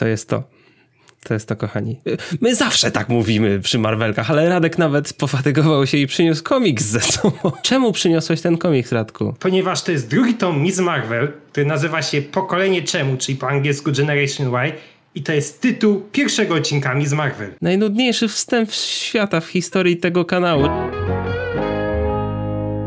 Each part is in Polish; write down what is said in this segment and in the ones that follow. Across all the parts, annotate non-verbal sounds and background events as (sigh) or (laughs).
To jest to. To jest to, kochani. My zawsze tak mówimy przy Marvelkach, ale Radek nawet pofatygował się i przyniósł komiks ze sobą. (laughs) Czemu przyniosłeś ten komiks, Radku? Ponieważ to jest drugi tom Miss Marvel, który nazywa się Pokolenie Czemu, czyli po angielsku Generation Y. I to jest tytuł pierwszego odcinka Miss Marvel. Najnudniejszy wstęp świata w historii tego kanału.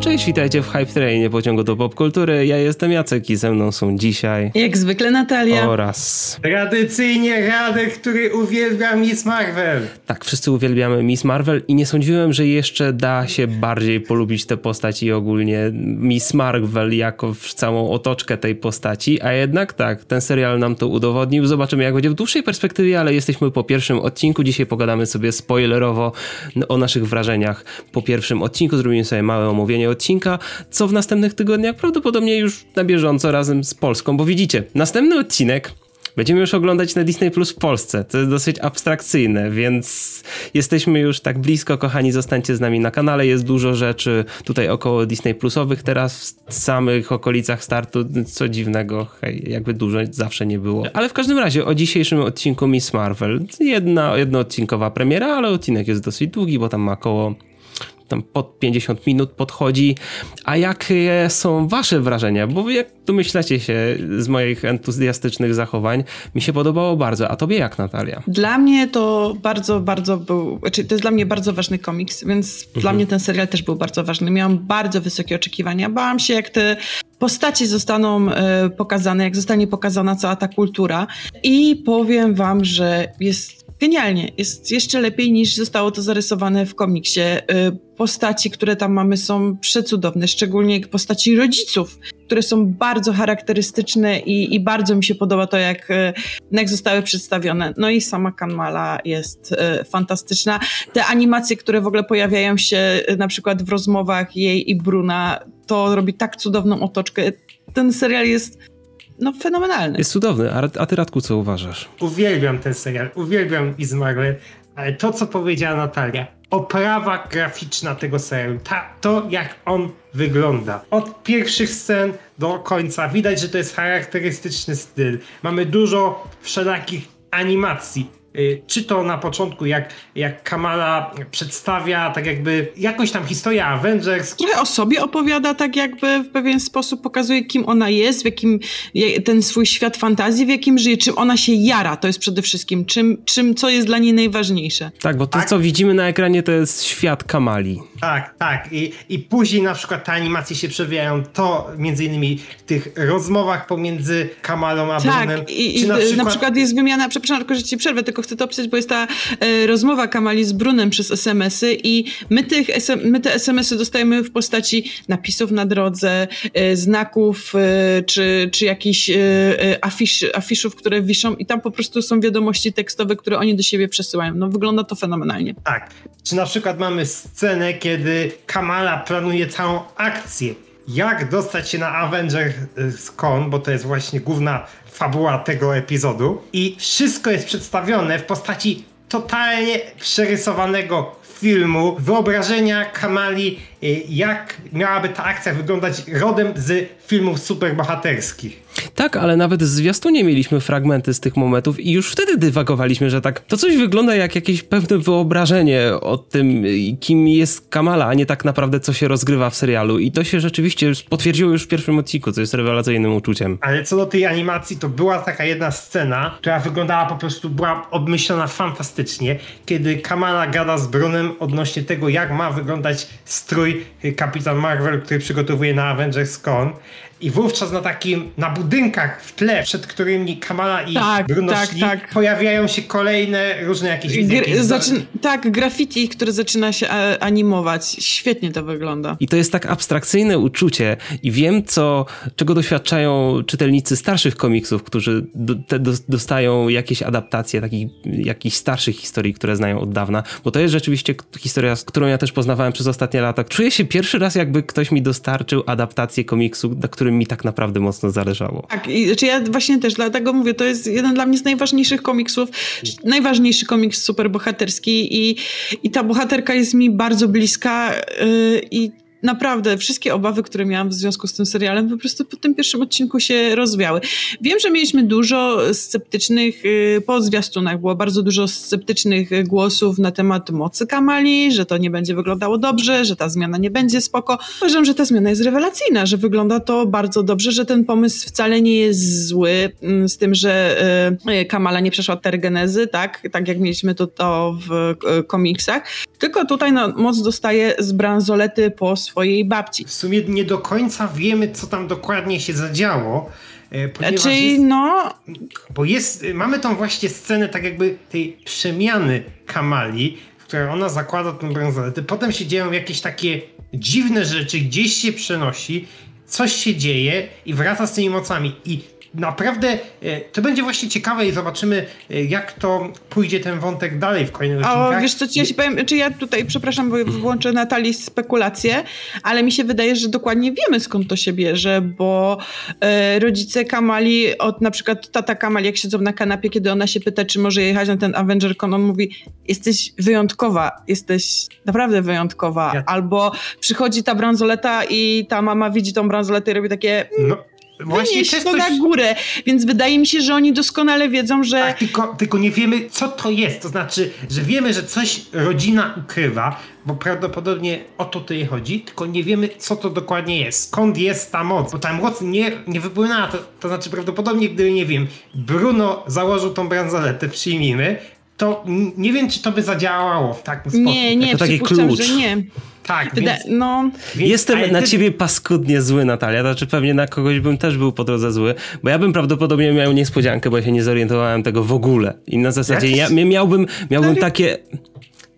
Cześć, witajcie w Hype Trainie pociągu do popkultury. Ja jestem Jacek i ze mną są dzisiaj... Jak zwykle Natalia. Oraz... Tradycyjnie Radek, który uwielbia Miss Marvel. Tak, wszyscy uwielbiamy Miss Marvel i nie sądziłem, że jeszcze da się bardziej polubić tę postać i ogólnie Miss Marvel jako całą otoczkę tej postaci, a jednak tak, ten serial nam to udowodnił. Zobaczymy jak będzie w dłuższej perspektywie, ale jesteśmy po pierwszym odcinku. Dzisiaj pogadamy sobie spoilerowo o naszych wrażeniach po pierwszym odcinku. Zrobimy sobie małe omówienie odcinka, co w następnych tygodniach prawdopodobnie już na bieżąco razem z Polską, bo widzicie, następny odcinek będziemy już oglądać na Disney Plus w Polsce. To jest dosyć abstrakcyjne, więc jesteśmy już tak blisko, kochani, zostańcie z nami na kanale. Jest dużo rzeczy tutaj około Disney Plusowych teraz w samych okolicach startu, co dziwnego, hej, jakby dużo zawsze nie było. Ale w każdym razie o dzisiejszym odcinku Miss Marvel. Jedna jednoodcinkowa premiera, ale odcinek jest dosyć długi, bo tam ma około tam pod 50 minut podchodzi. A jakie są wasze wrażenia? Bo jak domyślacie się z moich entuzjastycznych zachowań, mi się podobało bardzo. A tobie jak, Natalia? Dla mnie to bardzo, bardzo był, znaczy to jest dla mnie bardzo ważny komiks, więc mhm. dla mnie ten serial też był bardzo ważny. Miałam bardzo wysokie oczekiwania. Bałam się, jak te postaci zostaną y, pokazane, jak zostanie pokazana cała ta kultura. I powiem wam, że jest genialnie. Jest jeszcze lepiej niż zostało to zarysowane w komiksie. Y, postaci, które tam mamy są przecudowne, szczególnie postaci rodziców, które są bardzo charakterystyczne i, i bardzo mi się podoba to, jak, y, jak zostały przedstawione. No i sama Kanmala jest y, fantastyczna. Te animacje, które w ogóle pojawiają się na przykład w rozmowach jej i Bruna, to robi tak cudowną otoczkę. Ten serial jest no fenomenalny. Jest cudowny. A, a ty, Radku, co uważasz? Uwielbiam ten serial, uwielbiam Izmarle, ale to, co powiedziała Natalia, oprawa graficzna tego serialu, ta, to jak on wygląda. Od pierwszych scen do końca widać, że to jest charakterystyczny styl. Mamy dużo wszelakich animacji czy to na początku, jak, jak Kamala przedstawia tak jakby jakąś tam historię Avengers. Trochę o sobie opowiada, tak jakby w pewien sposób pokazuje, kim ona jest, w jakim ten swój świat fantazji, w jakim żyje, czym ona się jara, to jest przede wszystkim, czym, czym co jest dla niej najważniejsze. Tak, bo to, tak? co widzimy na ekranie, to jest świat Kamali. Tak, tak. I, I później na przykład te animacje się przewijają, to między innymi w tych rozmowach pomiędzy Kamalą a tak, Brunem. I, i na, przykład... na przykład jest wymiana, przepraszam, tylko że ci przerwę, tylko chcę to opisać, bo jest ta e, rozmowa Kamali z Brunem przez SMS-y i my, tych, my te SMS-y dostajemy w postaci napisów na drodze, e, znaków e, czy, czy jakichś e, e, afisz, afiszów, które wiszą i tam po prostu są wiadomości tekstowe, które oni do siebie przesyłają. No wygląda to fenomenalnie. Tak. Czy na przykład mamy scenę, kiedy Kamala planuje całą akcję jak dostać się na Avengers Con, bo to jest właśnie główna fabuła tego epizodu. I wszystko jest przedstawione w postaci totalnie przerysowanego filmu, wyobrażenia Kamali, y, jak miałaby ta akcja wyglądać rodem z filmów superbohaterskich. Tak, ale nawet w zwiastunie mieliśmy fragmenty z tych momentów i już wtedy dywagowaliśmy, że tak, to coś wygląda jak jakieś pewne wyobrażenie o tym, kim jest Kamala, a nie tak naprawdę co się rozgrywa w serialu. I to się rzeczywiście potwierdziło już w pierwszym odcinku, co jest rewelacyjnym uczuciem. Ale co do tej animacji, to była taka jedna scena, która wyglądała po prostu, była obmyślona fantastycznie, kiedy Kamala gada z Brunem odnośnie tego, jak ma wyglądać strój Kapitan Marvel, który przygotowuje na Avengers Con. I wówczas na takim, na budynkach w tle, przed którymi Kamala i tak, Bruno tak, szli, tak. pojawiają się kolejne różne jakieś Gr zaczyn Tak, graffiti, które zaczyna się animować. Świetnie to wygląda. I to jest tak abstrakcyjne uczucie i wiem, co, czego doświadczają czytelnicy starszych komiksów, którzy do, te, do, dostają jakieś adaptacje takich, jakichś starszych historii, które znają od dawna, bo to jest rzeczywiście historia, którą ja też poznawałem przez ostatnie lata. Czuję się pierwszy raz, jakby ktoś mi dostarczył adaptację komiksu, na którym mi tak naprawdę mocno zależało. Tak, i znaczy ja właśnie też dlatego mówię, to jest jeden dla mnie z najważniejszych komiksów, najważniejszy komiks superbohaterski i, i ta bohaterka jest mi bardzo bliska yy, i naprawdę wszystkie obawy, które miałam w związku z tym serialem, po prostu po tym pierwszym odcinku się rozwiały. Wiem, że mieliśmy dużo sceptycznych, y, po zwiastunach było bardzo dużo sceptycznych głosów na temat mocy Kamali, że to nie będzie wyglądało dobrze, że ta zmiana nie będzie spoko. Uważam, że ta zmiana jest rewelacyjna, że wygląda to bardzo dobrze, że ten pomysł wcale nie jest zły, mm, z tym, że y, Kamala nie przeszła tergenezy, tak, tak jak mieliśmy to, to w y, komiksach, tylko tutaj no, moc dostaje z bransolety po swojej babci. W sumie nie do końca wiemy, co tam dokładnie się zadziało. E, Czyli jest, no. Bo jest, mamy tą właśnie scenę tak jakby tej przemiany Kamali, w której ona zakłada tą bransoletę. Potem się dzieją jakieś takie dziwne rzeczy, gdzieś się przenosi, coś się dzieje i wraca z tymi mocami. I naprawdę e, to będzie właśnie ciekawe i zobaczymy, e, jak to pójdzie ten wątek dalej w kolejnych odcinkach. O, wiesz co, ci ja się powiem, czy ja tutaj, przepraszam, bo włączę Natalii spekulacje, ale mi się wydaje, że dokładnie wiemy skąd to się bierze, bo e, rodzice Kamali, od na przykład tata Kamali, jak siedzą na kanapie, kiedy ona się pyta, czy może jechać na ten Avenger Con, on mówi, jesteś wyjątkowa, jesteś naprawdę wyjątkowa. Ja. Albo przychodzi ta bransoleta i ta mama widzi tą bransoletę i robi takie... No Właśnie wynieść to coś... na górę. Więc wydaje mi się, że oni doskonale wiedzą, że. Tak, tylko, tylko nie wiemy, co to jest. To znaczy, że wiemy, że coś rodzina ukrywa, bo prawdopodobnie o to tutaj chodzi, tylko nie wiemy, co to dokładnie jest. Skąd jest ta moc? Bo ta moc nie, nie wypłynęła. To, to znaczy, prawdopodobnie, gdyby, nie wiem, Bruno założył tą bransoletę, przyjmijmy, to nie wiem, czy to by zadziałało w takim sposób. Nie, nie, to taki klucz. że nie. Tak, Wyda więc, no. Więc, Jestem na ty... ciebie paskudnie zły, Natalia. Znaczy pewnie na kogoś bym też był po drodze zły, bo ja bym prawdopodobnie miał niespodziankę, bo ja się nie zorientowałem tego w ogóle. I na zasadzie ja, miałbym, miałbym takie...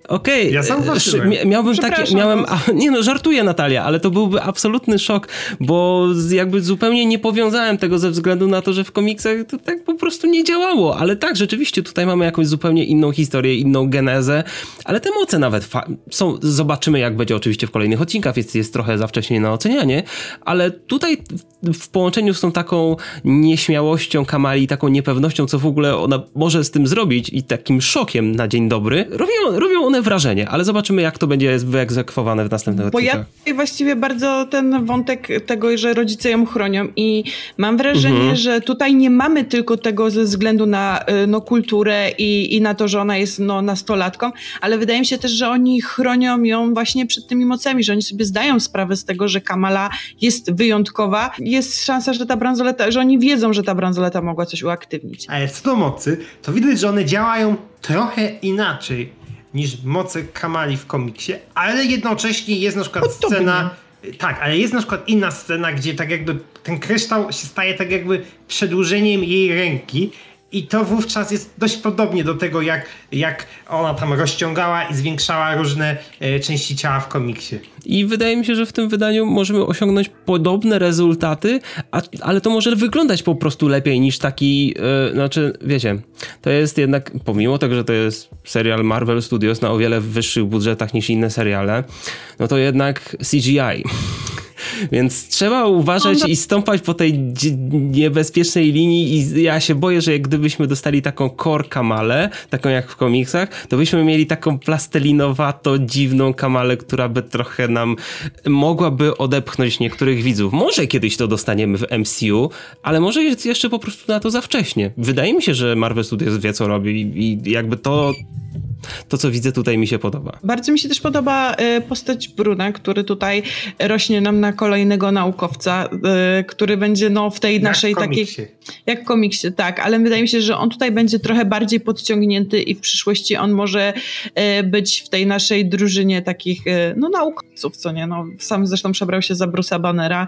Okej, okay. ja miałbym takie, miałem, a, nie no, żartuję Natalia, ale to byłby absolutny szok, bo jakby zupełnie nie powiązałem tego ze względu na to, że w komiksach to tak po prostu nie działało, ale tak, rzeczywiście tutaj mamy jakąś zupełnie inną historię, inną genezę, ale te moce nawet są, zobaczymy jak będzie oczywiście w kolejnych odcinkach, jest, jest trochę za wcześnie na ocenianie, ale tutaj w połączeniu z tą taką nieśmiałością Kamali, taką niepewnością, co w ogóle ona może z tym zrobić i takim szokiem na dzień dobry, robią, robią one wrażenie, ale zobaczymy jak to będzie wyegzekwowane w następnych Bo odcinkach. Bo ja właściwie bardzo ten wątek tego, że rodzice ją chronią i mam wrażenie, mhm. że tutaj nie mamy tylko tego ze względu na y, no, kulturę i, i na to, że ona jest no, nastolatką, ale wydaje mi się też, że oni chronią ją właśnie przed tymi mocami, że oni sobie zdają sprawę z tego, że Kamala jest wyjątkowa. Jest szansa, że ta bransoleta, że oni wiedzą, że ta bransoleta mogła coś uaktywnić. Ale co do mocy, to widać, że one działają trochę inaczej niż moce Kamali w komiksie, ale jednocześnie jest na przykład scena. Tak, ale jest na przykład inna scena, gdzie tak jakby ten kryształ się staje tak jakby przedłużeniem jej ręki i to wówczas jest dość podobnie do tego, jak, jak ona tam rozciągała i zwiększała różne e, części ciała w komiksie. I wydaje mi się, że w tym wydaniu możemy osiągnąć podobne rezultaty, a, ale to może wyglądać po prostu lepiej niż taki, e, znaczy, wiecie, to jest jednak, pomimo tego, że to jest serial Marvel Studios na o wiele wyższych budżetach niż inne seriale, no to jednak CGI. Więc trzeba uważać i stąpać po tej niebezpiecznej linii i ja się boję, że gdybyśmy dostali taką core kamalę, taką jak w komiksach, to byśmy mieli taką plastelinowato dziwną kamalę, która by trochę nam mogłaby odepchnąć niektórych widzów. Może kiedyś to dostaniemy w MCU, ale może jest jeszcze po prostu na to za wcześnie. Wydaje mi się, że Marvel Studios wie co robi i jakby to to, co widzę tutaj mi się podoba. Bardzo mi się też podoba e, postać Bruna, który tutaj rośnie nam na kolejnego naukowca, e, który będzie no, w tej jak naszej takiej... Jak w komiksie, tak, ale wydaje mi się, że on tutaj będzie trochę bardziej podciągnięty i w przyszłości on może e, być w tej naszej drużynie takich no, naukowców, co nie? No, sam zresztą przebrał się za Bruce'a Bannera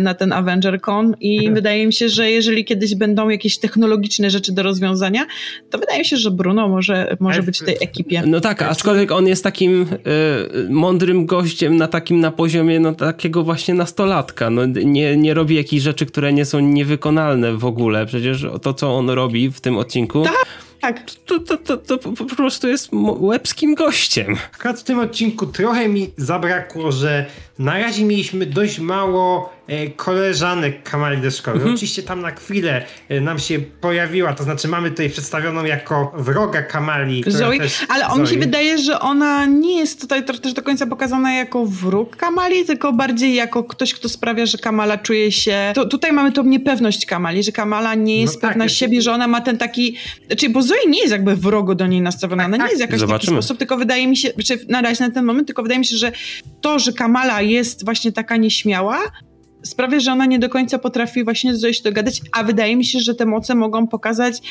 na ten Avenger Con i mhm. wydaje mi się, że jeżeli kiedyś będą jakieś technologiczne rzeczy do rozwiązania, to wydaje mi się, że Bruno może, może być w tej ekipie. No tak, aczkolwiek on jest takim y, mądrym gościem na takim na poziomie no, takiego właśnie nastolatka. No, nie, nie robi jakichś rzeczy, które nie są niewykonalne w ogóle. Przecież to, co on robi w tym odcinku... Tak. Tak. To, to, to, to, po prostu jest łebskim gościem. Akurat w tym odcinku trochę mi zabrakło, że na razie mieliśmy dość mało e, koleżanek Kamali do szkoły. Mhm. Oczywiście tam na chwilę e, nam się pojawiła, to znaczy mamy tutaj przedstawioną jako wroga Kamali. Zoe, też, ale on mi się Zoe. wydaje, że ona nie jest tutaj też do końca pokazana jako wróg Kamali, tylko bardziej jako ktoś, kto sprawia, że Kamala czuje się... To, tutaj mamy tą niepewność Kamali, że Kamala nie jest No tak, pewna jest- siebie, że ona ma ten taki... Znaczy, bo Zoe nie jest jakby wrogo do niej nastawiona, ona tak. nie jest jakoś w taki Zobaczymy. sposób, tylko wydaje mi się, czy na razie na ten moment, tylko wydaje mi się, że to, że Kamala jest właśnie taka nieśmiała, sprawia, że ona nie do końca potrafi właśnie się dogadać, a wydaje mi się, że te moce mogą pokazać,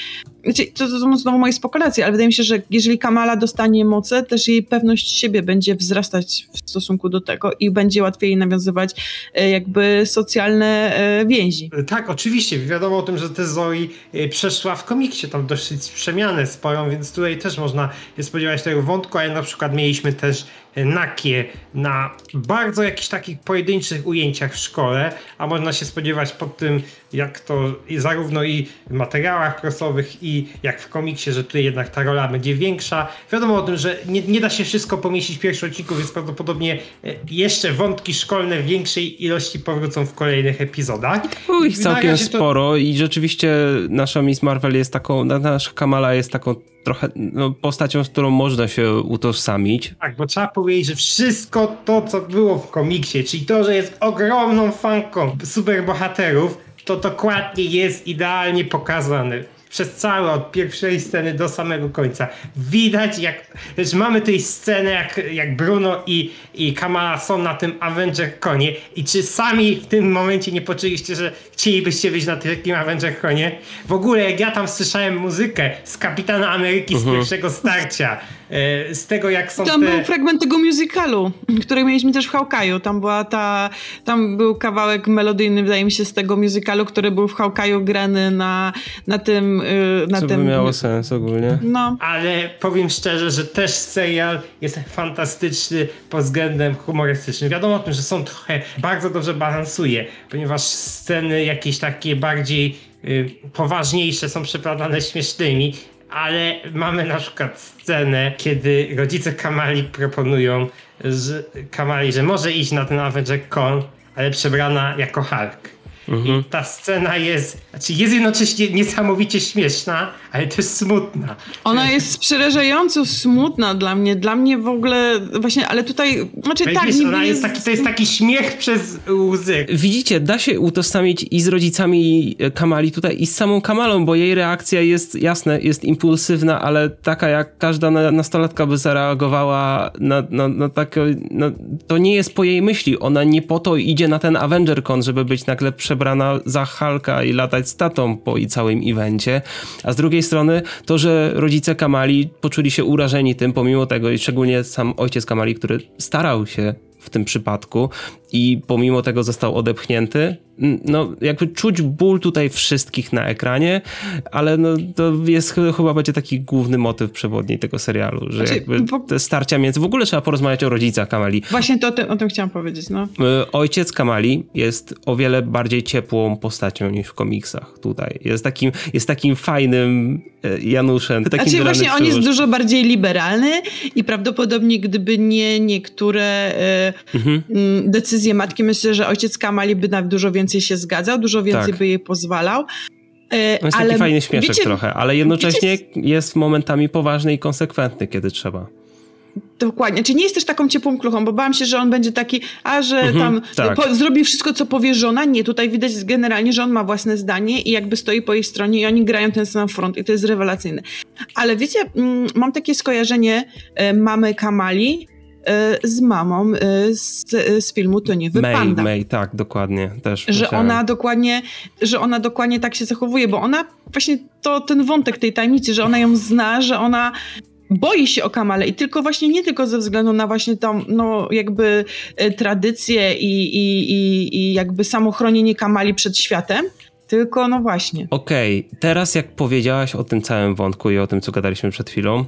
znaczy, to, są znowu moje spekulacje, ale wydaje mi się, że jeżeli Kamala dostanie moce, też jej pewność siebie będzie wzrastać w stosunku do tego i będzie łatwiej nawiązywać e, jakby socjalne e, więzi. Tak, oczywiście. Wiadomo o tym, że te Zoe y, przeszła w komiksie tam dosyć przemianę sporą, więc tutaj też można spodziewać tego wątku, ale na przykład mieliśmy też Nakie na bardzo jakichś takich pojedynczych ujęciach w szkole, a można się spodziewać po tym, jak to zarówno i w materiałach prasowych i jak w komiksie, że tutaj jednak ta rola będzie większa. Wiadomo o tym, że nie, nie da się wszystko pomieścić w pierwszym odcinku, więc prawdopodobnie y, jeszcze wątki szkolne w większej ilości powrócą w kolejnych epizodach. Było ich całkiem to- sporo i rzeczywiście nasza Miss Marvel jest taką, na- nasza Kamala jest taką trochę no, postacią, z którą można się utożsamić. Tak, bo trzeba powiedzieć, że wszystko to, co było w komiksie, czyli to, że jest ogromną fanką superbohaterów, to dokładnie jest idealnie pokazane. Przez całe, od pierwszej sceny do samego końca. Widać, jak. Że mamy tutaj scenę, jak, jak Bruno i, i Kamala są na tym Avenger konie. I czy sami w tym momencie nie poczuliście, że chcielibyście być na takim Avenger konie? W ogóle, jak ja tam słyszałem muzykę z Kapitana Ameryki z pierwszego starcia, e, z tego, jak są Tam te. był fragment tego musicalu, który mieliśmy też w Hawkeye'u. Tam była ta, tam był kawałek melodyjny, wydaje mi się, z tego musicalu, który był w Hawkeye'u grany na, na tym, y, na Co by miało sens ogólnie. No, Ale powiem szczerze, że też serial jest fantastyczny pod względem humorystycznym. Wiadomo o tym, że są trochę, bardzo dobrze balansuje, ponieważ sceny jakieś takie bardziej y, poważniejsze są przeplatane śmiesznymi, ale mamy na przykład scenę, kiedy rodzice Kamali proponują że, Kamali, że może iść na ten Avenger Con, ale przebrana jako Hulk. I ta scena jest, znaczy jest jednocześnie niesamowicie śmieszna, ale też smutna. Ona jest przerażająco smutna dla mnie. Dla mnie w ogóle właśnie, ale tutaj, znaczy Ale tak, wiesz, ona jest taki, to jest taki śmiech przez łzy. Widzicie, da się utożsamić i z rodzicami Kamali tutaj i z samą Kamalą, bo jej reakcja jest jasne, jest impulsywna, ale taka jak każda na- nastolatka by zareagowała na, na, na takie, na, to nie jest po jej myśli, ona nie po to idzie na ten AvengerCon, żeby być nagle przebrana za Hulka i latać z tatą po i całym evencie, a z drugiej strony to, że rodzice Kamali poczuli się urażeni tym, pomimo tego i szczególnie sam ojciec Kamali, który starał się w tym przypadku i pomimo tego został odepchnięty. No, jakby czuć ból tutaj wszystkich na ekranie, ale no, to jest ch- chyba będzie taki główny motyw przewodni tego serialu, że Znaczy, jakby te starcia między... W ogóle trzeba porozmawiać o rodzicach Kamali. Właśnie to o tym, o tym chciałam powiedzieć, no. Y, Ojciec Kamali jest o wiele bardziej ciepłą postacią niż w komiksach tutaj. Jest takim, jest takim fajnym y, Januszem. Takim Znaczy właśnie on jest dużo bardziej liberalny i prawdopodobnie gdyby nie niektóre e, Mhm. decyzje matki, myślę, że ojciec Kamali by na dużo więcej się zgadzał, dużo więcej Tak. by jej pozwalał. E, To jest ale taki fajny śmieszek wiecie, trochę, ale jednocześnie wiecie- jest momentami poważny i konsekwentny, kiedy trzeba. Dokładnie. Czy nie jest też taką ciepłą kluchą, bo bałam się, że on będzie taki, a że Mhm, tam tak. po, zrobi wszystko, co powie żona. Nie, tutaj widać generalnie, że on ma własne zdanie i jakby stoi po jej stronie i oni grają ten sam front i to jest rewelacyjne. Ale wiecie, mm, mam takie skojarzenie e, mamy Kamali z mamą e, z, e, z filmu To nie May, wypanda. May, tak, dokładnie. Też Że myślałem. ona dokładnie, że ona dokładnie tak się zachowuje, bo ona właśnie to ten wątek tej tajemnicy, że ona ją zna, że ona boi się o Kamale i tylko właśnie nie tylko ze względu na właśnie tą, no jakby e, tradycję i, i, i, i jakby samo chronienie Kamali przed światem, tylko no właśnie. Okej, teraz jak powiedziałaś o tym całym wątku i o tym, co gadaliśmy przed chwilą,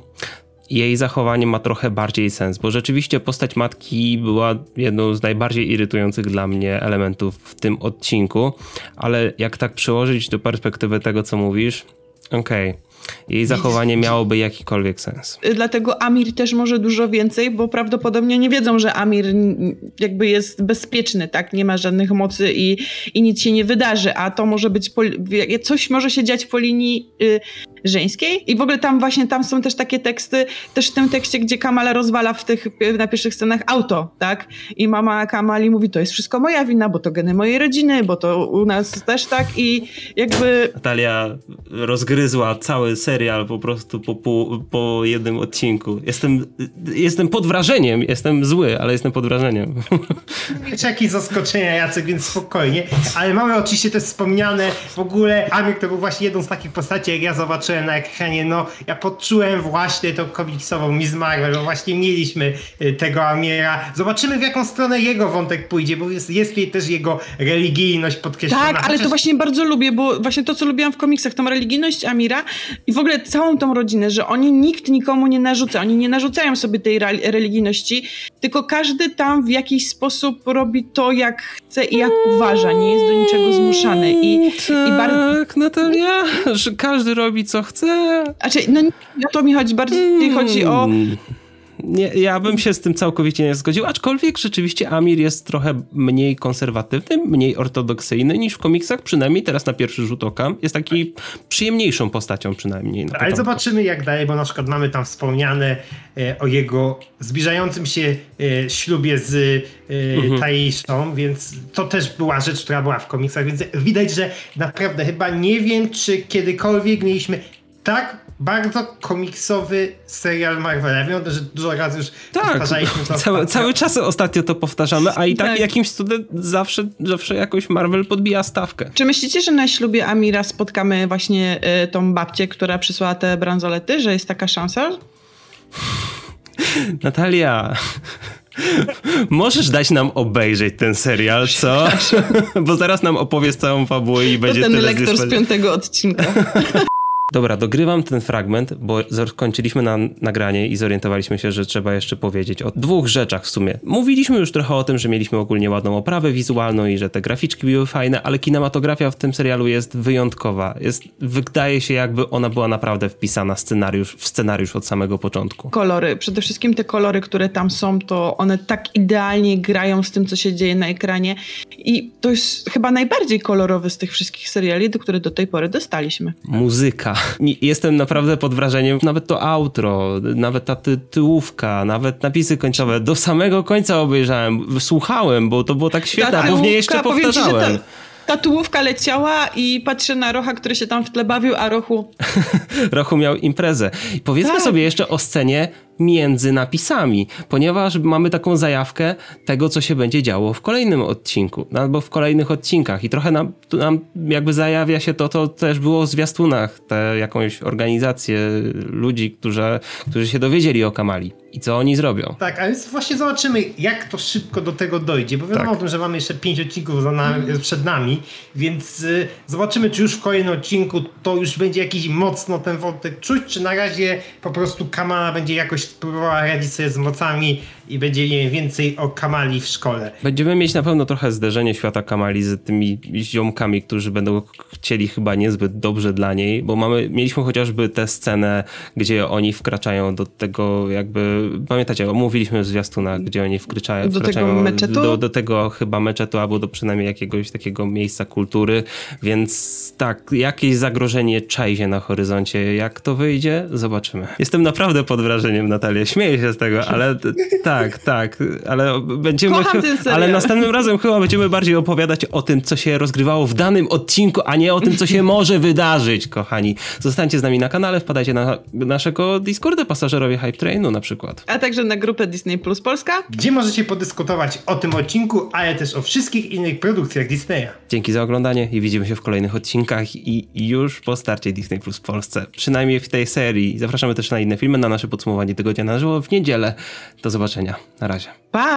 jej zachowanie ma trochę bardziej sens, bo rzeczywiście postać matki była jedną z najbardziej irytujących dla mnie elementów w tym odcinku, ale jak tak przełożyć do perspektywy tego, co mówisz, okej. jej zachowanie miałoby jakikolwiek sens. Dlatego Amir też może dużo więcej, bo prawdopodobnie nie wiedzą, że Amir jakby jest bezpieczny, tak? Nie ma żadnych mocy i, i nic się nie wydarzy, a to może być, po, coś może się dziać po linii y, żeńskiej i w ogóle tam właśnie, tam są też takie teksty, też w tym tekście, gdzie Kamala rozwala w tych, na pierwszych scenach auto, tak? I mama Kamali mówi, to jest wszystko moja wina, bo to geny mojej rodziny, bo to u nas też tak i jakby... Natalia rozgryzła cały serial po prostu po, po, po jednym odcinku. Jestem, jestem pod wrażeniem, jestem zły, ale jestem pod wrażeniem. (laughs) Wiecie, jakieś zaskoczenia, Jacek, więc spokojnie. Ale mamy oczywiście też wspomniane w ogóle, Amir to był właśnie jedną z takich postaci, jak ja zobaczyłem na ekranie, no ja poczułem właśnie tą komiksową Miss Marvel, bo właśnie mieliśmy y, tego Amira. Zobaczymy w jaką stronę jego wątek pójdzie, bo jest, jest też jego religijność podkreślona. Tak, ale Chociaż... to właśnie bardzo lubię, bo właśnie to, co lubiłam w komiksach, tą religijność Amira i w ogóle całą tą rodzinę, że oni nikt nikomu nie narzuca, oni nie narzucają sobie tej religijności, tylko każdy tam w jakiś sposób robi to, jak chce i jak uważa, nie jest do niczego zmuszany. I, tak, i bardzo... Natalia, że każdy robi co chce. Znaczy, no nie o to mi chodzi, bardziej mm. chodzi o nie, ja bym się z tym całkowicie nie zgodził, aczkolwiek rzeczywiście Amir jest trochę mniej konserwatywny, mniej ortodoksyjny niż w komiksach, przynajmniej teraz na pierwszy rzut oka. Jest taki przyjemniejszą postacią przynajmniej. Ale zobaczymy jak dalej, bo na przykład mamy tam wspomniane e, o jego zbliżającym się e, ślubie z e, mhm. Taiszą, więc to też była rzecz, która była w komiksach, więc widać, że naprawdę chyba nie wiem, czy kiedykolwiek mieliśmy tak bardzo komiksowy serial Marvela. Wiem, że dużo razy już tak, powtarzaliśmy to. Cały, cały czas ostatnio to powtarzamy, a i tak, tak. jakimś cudem zawsze, zawsze jakoś Marvel podbija stawkę. Czy myślicie, że na ślubie Amira spotkamy właśnie y, tą babcię, która przysłała te bransolety, że jest taka szansa? (laughs) Natalia... Możesz dać nam obejrzeć ten serial, co? (laughs) Bo zaraz nam opowiesz całą fabułę i będzie to ten lektor z piątego odcinka. (laughs) Dobra, dogrywam ten fragment, bo skończyliśmy na nagranie i zorientowaliśmy się, że trzeba jeszcze powiedzieć o dwóch rzeczach w sumie. Mówiliśmy już trochę o tym, że mieliśmy ogólnie ładną oprawę wizualną i że te graficzki były fajne, ale kinematografia w tym serialu jest wyjątkowa. Jest, wydaje się jakby ona była naprawdę wpisana scenariusz, w scenariusz od samego początku. Kolory, przede wszystkim te kolory, które tam są, to one tak idealnie grają z tym, co się dzieje na ekranie i to jest chyba najbardziej kolorowy z tych wszystkich seriali, do których do tej pory dostaliśmy. Muzyka (laughs) Jestem naprawdę pod wrażeniem, nawet to outro, nawet ta tytułówka, nawet napisy końcowe, do samego końca obejrzałem, słuchałem, bo to było tak świetne, a później jeszcze powtarzałem. Ta tułówka leciała i patrzę na Rocha, który się tam w tle bawił, a Rochu... (laughs) Rochu miał imprezę. Powiedzmy tak. sobie jeszcze o scenie między napisami, ponieważ mamy taką zajawkę tego, co się będzie działo w kolejnym odcinku, albo w kolejnych odcinkach i trochę nam, nam jakby zajawia się to, to też było w zwiastunach, te jakąś organizację ludzi, którzy, którzy się dowiedzieli o Kamali i co oni zrobią. Tak, ale właśnie zobaczymy, jak to szybko do tego dojdzie, bo wiadomo tak. o tym, że mamy jeszcze pięć odcinków nami, przed nami, więc y, zobaczymy, czy już w kolejnym odcinku to już będzie jakiś mocno ten wątek czuć, czy na razie po prostu Kamala będzie jakoś spróbowała radzić sobie z mocami i będzie mieli więcej o Kamali w szkole. Będziemy mieć na pewno trochę zderzenie świata Kamali z tymi ziomkami, którzy będą chcieli chyba niezbyt dobrze dla niej, bo mamy, mieliśmy chociażby tę scenę, gdzie oni wkraczają do tego jakby, pamiętacie, omówiliśmy w zwiastunach, gdzie oni wkraczają, do wkraczają tego meczetu? Do, do tego chyba meczetu, albo do przynajmniej jakiegoś takiego miejsca kultury, więc tak, jakieś zagrożenie czai się na horyzoncie. Jak to wyjdzie? Zobaczymy. Jestem naprawdę pod wrażeniem, Natalia. Śmieję się z tego, ale tak, tak. Ale będziemy. ale następnym razem chyba będziemy bardziej opowiadać o tym, co się rozgrywało w danym odcinku, a nie o tym, co się (laughs) może wydarzyć, kochani. Zostańcie z nami na kanale, wpadajcie na naszego Discorda pasażerowie Hype Trainu na przykład. A także na grupę Disney Plus Polska. Gdzie możecie podyskutować o tym odcinku, ale też o wszystkich innych produkcjach Disneya. Dzięki za oglądanie i widzimy się w kolejnych odcinkach i już po starcie Disney Plus w Polsce. Przynajmniej w tej serii. Zapraszamy też na inne filmy, na nasze podsumowanie tygodnia na żywo w niedzielę. Do zobaczenia. Na razie. Pa!